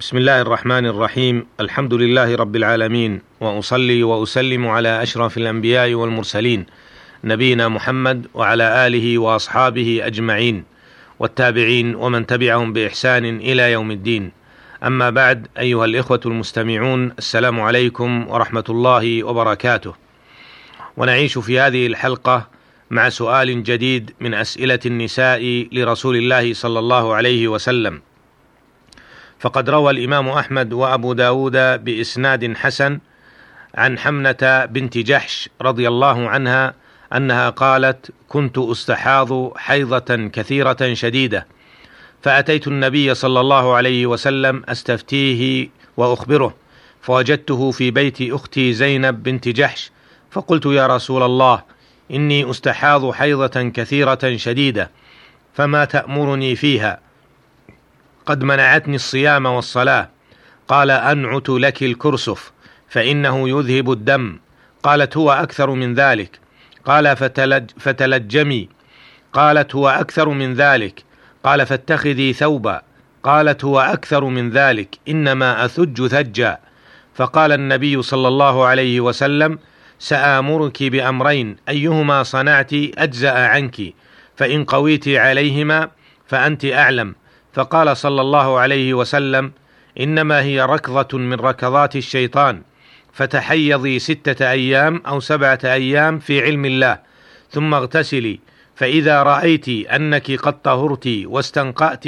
بسم الله الرحمن الرحيم. الحمد لله رب العالمين وأصلي وأسلم على أشرف الأنبياء والمرسلين نبينا محمد وعلى آله وأصحابه أجمعين والتابعين ومن تبعهم بإحسان إلى يوم الدين. أما بعد أيها الإخوة المستمعون السلام عليكم ورحمة الله وبركاته. ونعيش في هذه الحلقة مع سؤال جديد من أسئلة النساء لرسول الله صلى الله عليه وسلم. فقد روى الإمام أحمد وأبو داود بإسناد حسن عن حمنة بنت جحش رضي الله عنها أنها قالت كنت أستحاض حيضة كثيرة شديدة فأتيت النبي صلى الله عليه وسلم أستفتيه وأخبره فوجدته في بيت أختي زينب بنت جحش فقلت يا رسول الله إني أستحاض حيضة كثيرة شديدة فما تأمرني فيها؟ قد منعتني الصيام والصلاة. قال أنعت لك الكرسف فإنه يذهب الدم. قالت هو أكثر من ذلك. قال فتلج فتلجمي. قالت هو أكثر من ذلك. قال فاتخذي ثوبا. قالت هو أكثر من ذلك إنما أثج ثجا. فقال النبي صلى الله عليه وسلم سآمرك بأمرين أيهما صنعت أجزأ عنك. فإن قويت عليهما فأنت أعلم. فقال صلى الله عليه وسلم إنما هي ركضة من ركضات الشيطان فتحيضي ستة أيام أو سبعة أيام في علم الله ثم اغتسلي فإذا رأيت أنك قد طهرت واستنقأت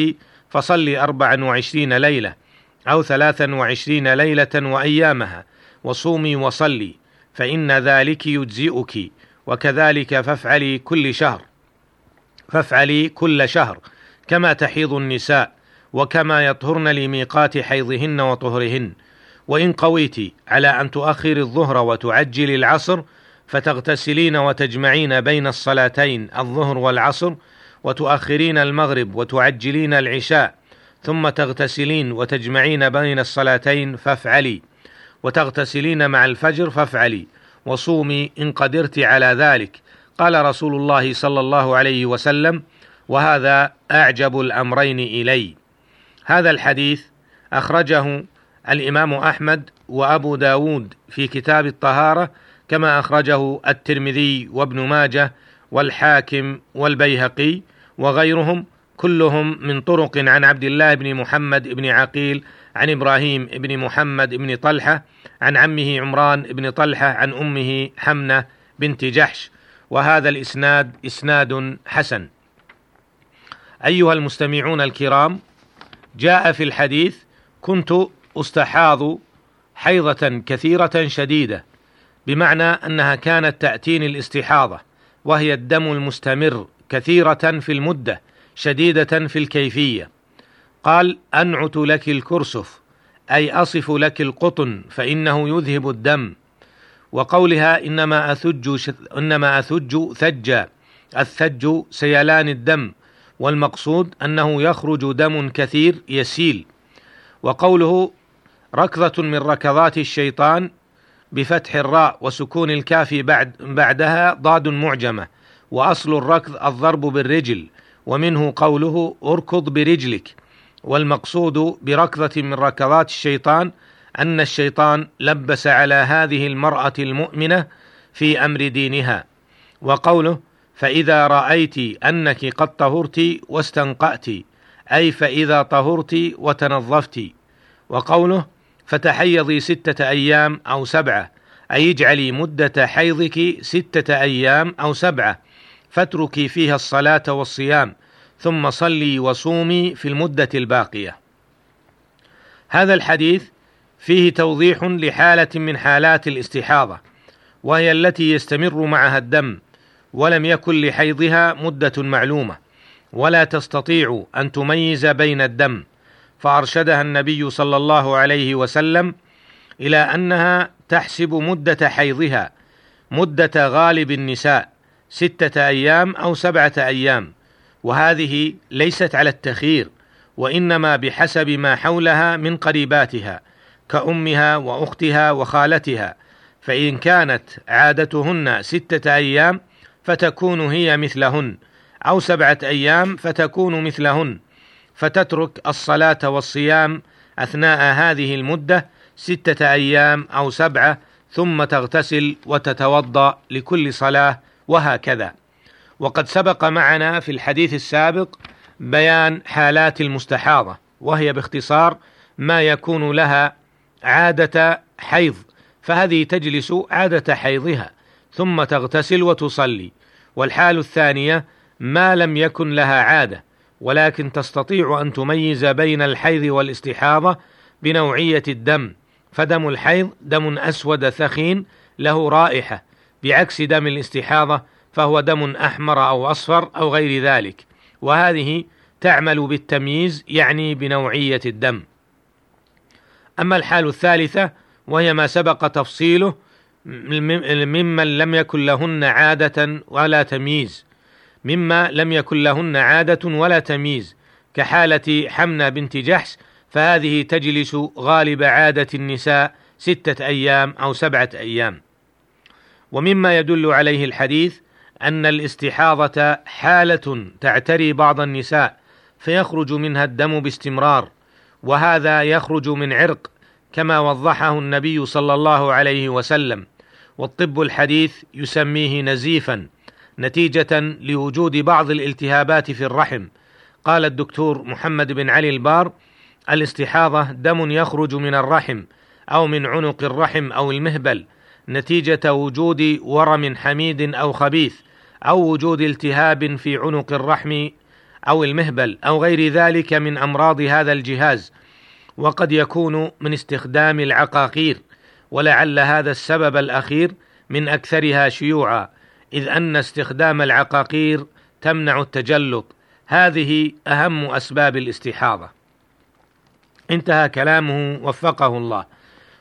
فصلي أربعا وعشرين ليلة أو ثلاثا وعشرين ليلة وأيامها وصومي وصلي فإن ذلك يجزئك وكذلك فافعلي كل شهر فافعلي كل شهر كما تحيض النساء وكما يطهرن لميقات حيضهن وطهرهن. وإن قويت على أن تؤخر الظهر وتعجل العصر فتغتسلين وتجمعين بين الصلاتين الظهر والعصر وتؤخرين المغرب وتعجلين العشاء ثم تغتسلين وتجمعين بين الصلاتين فافعلي. وتغتسلين مع الفجر فافعلي. وصومي إن قدرت على ذلك. قال رسول الله صلى الله عليه وسلم وهذا أعجب الأمرين إلي. هذا الحديث أخرجه الإمام أحمد وأبو داود في كتاب الطهارة كما أخرجه الترمذي وابن ماجه والحاكم والبيهقي وغيرهم كلهم من طرق عن عبد الله بن محمد بن عقيل عن إبراهيم بن محمد بن طلحة عن عمه عمران بن طلحة عن أمه حمنة بنت جحش. وهذا الإسناد إسناد حسن. أيها المستمعون الكرام جاء في الحديث كنت أستحاض حيضة كثيرة شديدة بمعنى أنها كانت تأتيني الاستحاضة وهي الدم المستمر كثيرة في المدة شديدة في الكيفية. قال أنعت لك الكرسف أي أصف لك القطن فإنه يذهب الدم. وقولها إنما أثج إنما أثج ثجا الثج سيلان الدم. والمقصود أنه يخرج دم كثير يسيل وقوله ركضة من ركضات الشيطان بفتح الراء وسكون الكاف بعد بعدها ضاد معجمة وأصل الركض الضرب بالرجل ومنه قوله اركض برجلك والمقصود بركضة من ركضات الشيطان أن الشيطان لبس على هذه المرأة المؤمنة في أمر دينها وقوله فإذا رأيت أنك قد طهرت واستنقأت أي فإذا طهرت وتنظفت وقوله فتحيضي ستة أيام أو سبعة أي اجعلي مدة حيضك ستة أيام أو سبعة فاتركي فيها الصلاة والصيام ثم صلي وصومي في المدة الباقية. هذا الحديث فيه توضيح لحالة من حالات الاستحاضة وهي التي يستمر معها الدم ولم يكن لحيضها مدة معلومة ولا تستطيع أن تميز بين الدم. فأرشدها النبي صلى الله عليه وسلم إلى أنها تحسب مدة حيضها مدة غالب النساء ستة أيام أو سبعة أيام. وهذه ليست على التخير وإنما بحسب ما حولها من قريباتها كأمها وأختها وخالتها. فإن كانت عادتهن ستة أيام فتكون هي مثلهن أو سبعة أيام فتكون مثلهن. فتترك الصلاة والصيام أثناء هذه المدة ستة أيام أو سبعة ثم تغتسل وتتوضأ لكل صلاة وهكذا. وقد سبق معنا في الحديث السابق بيان حالات المستحاضة وهي باختصار ما يكون لها عادة حيض فهذه تجلس عادة حيضها. ثم تغتسل وتصلي. والحال الثانية ما لم يكن لها عادة ولكن تستطيع أن تميز بين الحيض والاستحاضة بنوعية الدم. فدم الحيض دم أسود ثخين له رائحة بعكس دم الاستحاضة فهو دم أحمر أو أصفر أو غير ذلك. وهذه تعمل بالتمييز يعني بنوعية الدم. أما الحال الثالثة وهي ما سبق تفصيله ممن لم يكن لهن عادة ولا تمييز. مما لم يكن لهن عادة ولا تمييز. كحالة حمنة بنت جحش فهذه تجلس غالب عادة النساء ستة أيام أو سبعة أيام. ومما يدل عليه الحديث أن الاستحاضة حالة تعتري بعض النساء فيخرج منها الدم باستمرار وهذا يخرج من عرق كما وضحه النبي صلى الله عليه وسلم والطب الحديث يسميه نزيفا نتيجة لوجود بعض الالتهابات في الرحم. قال الدكتور محمد بن علي البار الاستحاضة دم يخرج من الرحم أو من عنق الرحم أو المهبل نتيجة وجود ورم حميد أو خبيث أو وجود التهاب في عنق الرحم أو المهبل أو غير ذلك من أمراض هذا الجهاز. وقد يكون من استخدام العقاقير ولعل هذا السبب الأخير من أكثرها شيوعا إذ أن استخدام العقاقير تمنع التجلط. هذه أهم أسباب الاستحاضة. انتهى كلامه وفقه الله.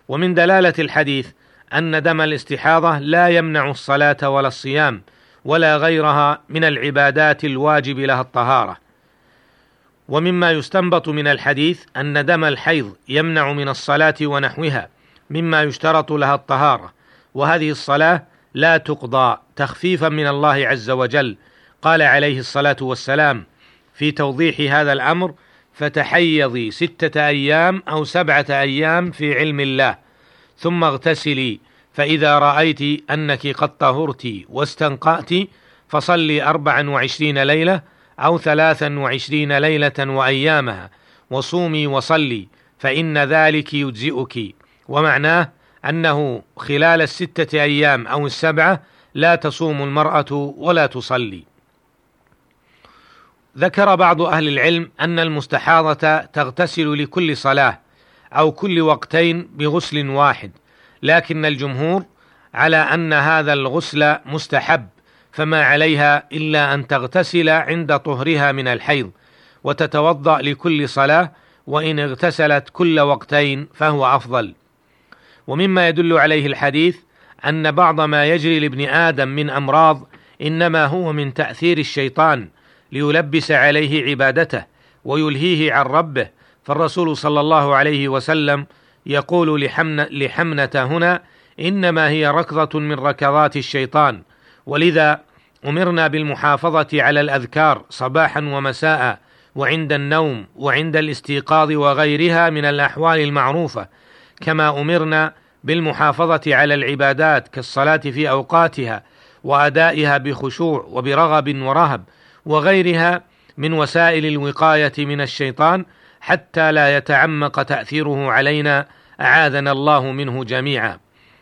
ومن دلالة الحديث أن دم الاستحاضة لا يمنع الصلاة ولا الصيام ولا غيرها من العبادات الواجب لها الطهارة. ومما يستنبط من الحديث أن دم الحيض يمنع من الصلاة ونحوها مما يشترط لها الطهارة وهذه الصلاة لا تقضى تخفيفا من الله عز وجل. قال عليه الصلاة والسلام في توضيح هذا الأمر فتحيضي ستة أيام أو سبعة أيام في علم الله ثم اغتسلي فإذا رأيت أنك قد طهرت واستنقأت فصلي أربعا وعشرين ليلة أو ثلاثا وعشرين ليلة وأيامها وصومي وصلي فإن ذلك يجزئك. ومعناه أنه خلال الستة أيام أو السبعة لا تصوم المرأة ولا تصلي. ذكر بعض أهل العلم أن المستحاضة تغتسل لكل صلاة أو كل وقتين بغسل واحد لكن الجمهور على أن هذا الغسل مستحب. فما عليها إلا أن تغتسل عند طهرها من الحيض وتتوضأ لكل صلاة وإن اغتسلت كل وقتين فهو أفضل. ومما يدل عليه الحديث أن بعض ما يجري لابن آدم من أمراض إنما هو من تأثير الشيطان ليلبس عليه عبادته ويلهيه عن ربه فالرسول صلى الله عليه وسلم يقول لحمنة هنا إنما هي ركضة من ركضات الشيطان ولذا أمرنا بالمحافظة على الأذكار صباحا ومساء وعند النوم وعند الاستيقاظ وغيرها من الأحوال المعروفة كما أمرنا بالمحافظة على العبادات كالصلاة في أوقاتها وأدائها بخشوع وبرغب ورهب وغيرها من وسائل الوقاية من الشيطان حتى لا يتعمق تأثيره علينا أعاذنا الله منه جميعا.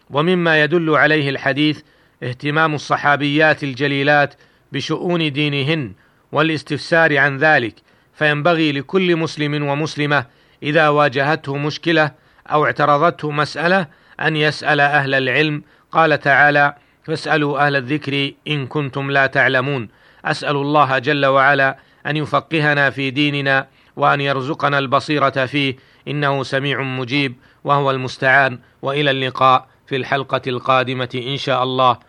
ومما يدل عليه الحديث اهتمام الصحابيات الجليلات بشؤون دينهن والاستفسار عن ذلك فينبغي لكل مسلم ومسلمة إذا واجهته مشكلة أو اعترضته مسألة أن يسأل أهل العلم. قال تعالى فاسألوا أهل الذكر إن كنتم لا تعلمون أسأل الله جل وعلا أن يفقهنا في ديننا وأن يرزقنا البصيرة فيه. إنه سميع مجيب وهو المستعان. وإلى اللقاء في الحلقة القادمة إن شاء الله.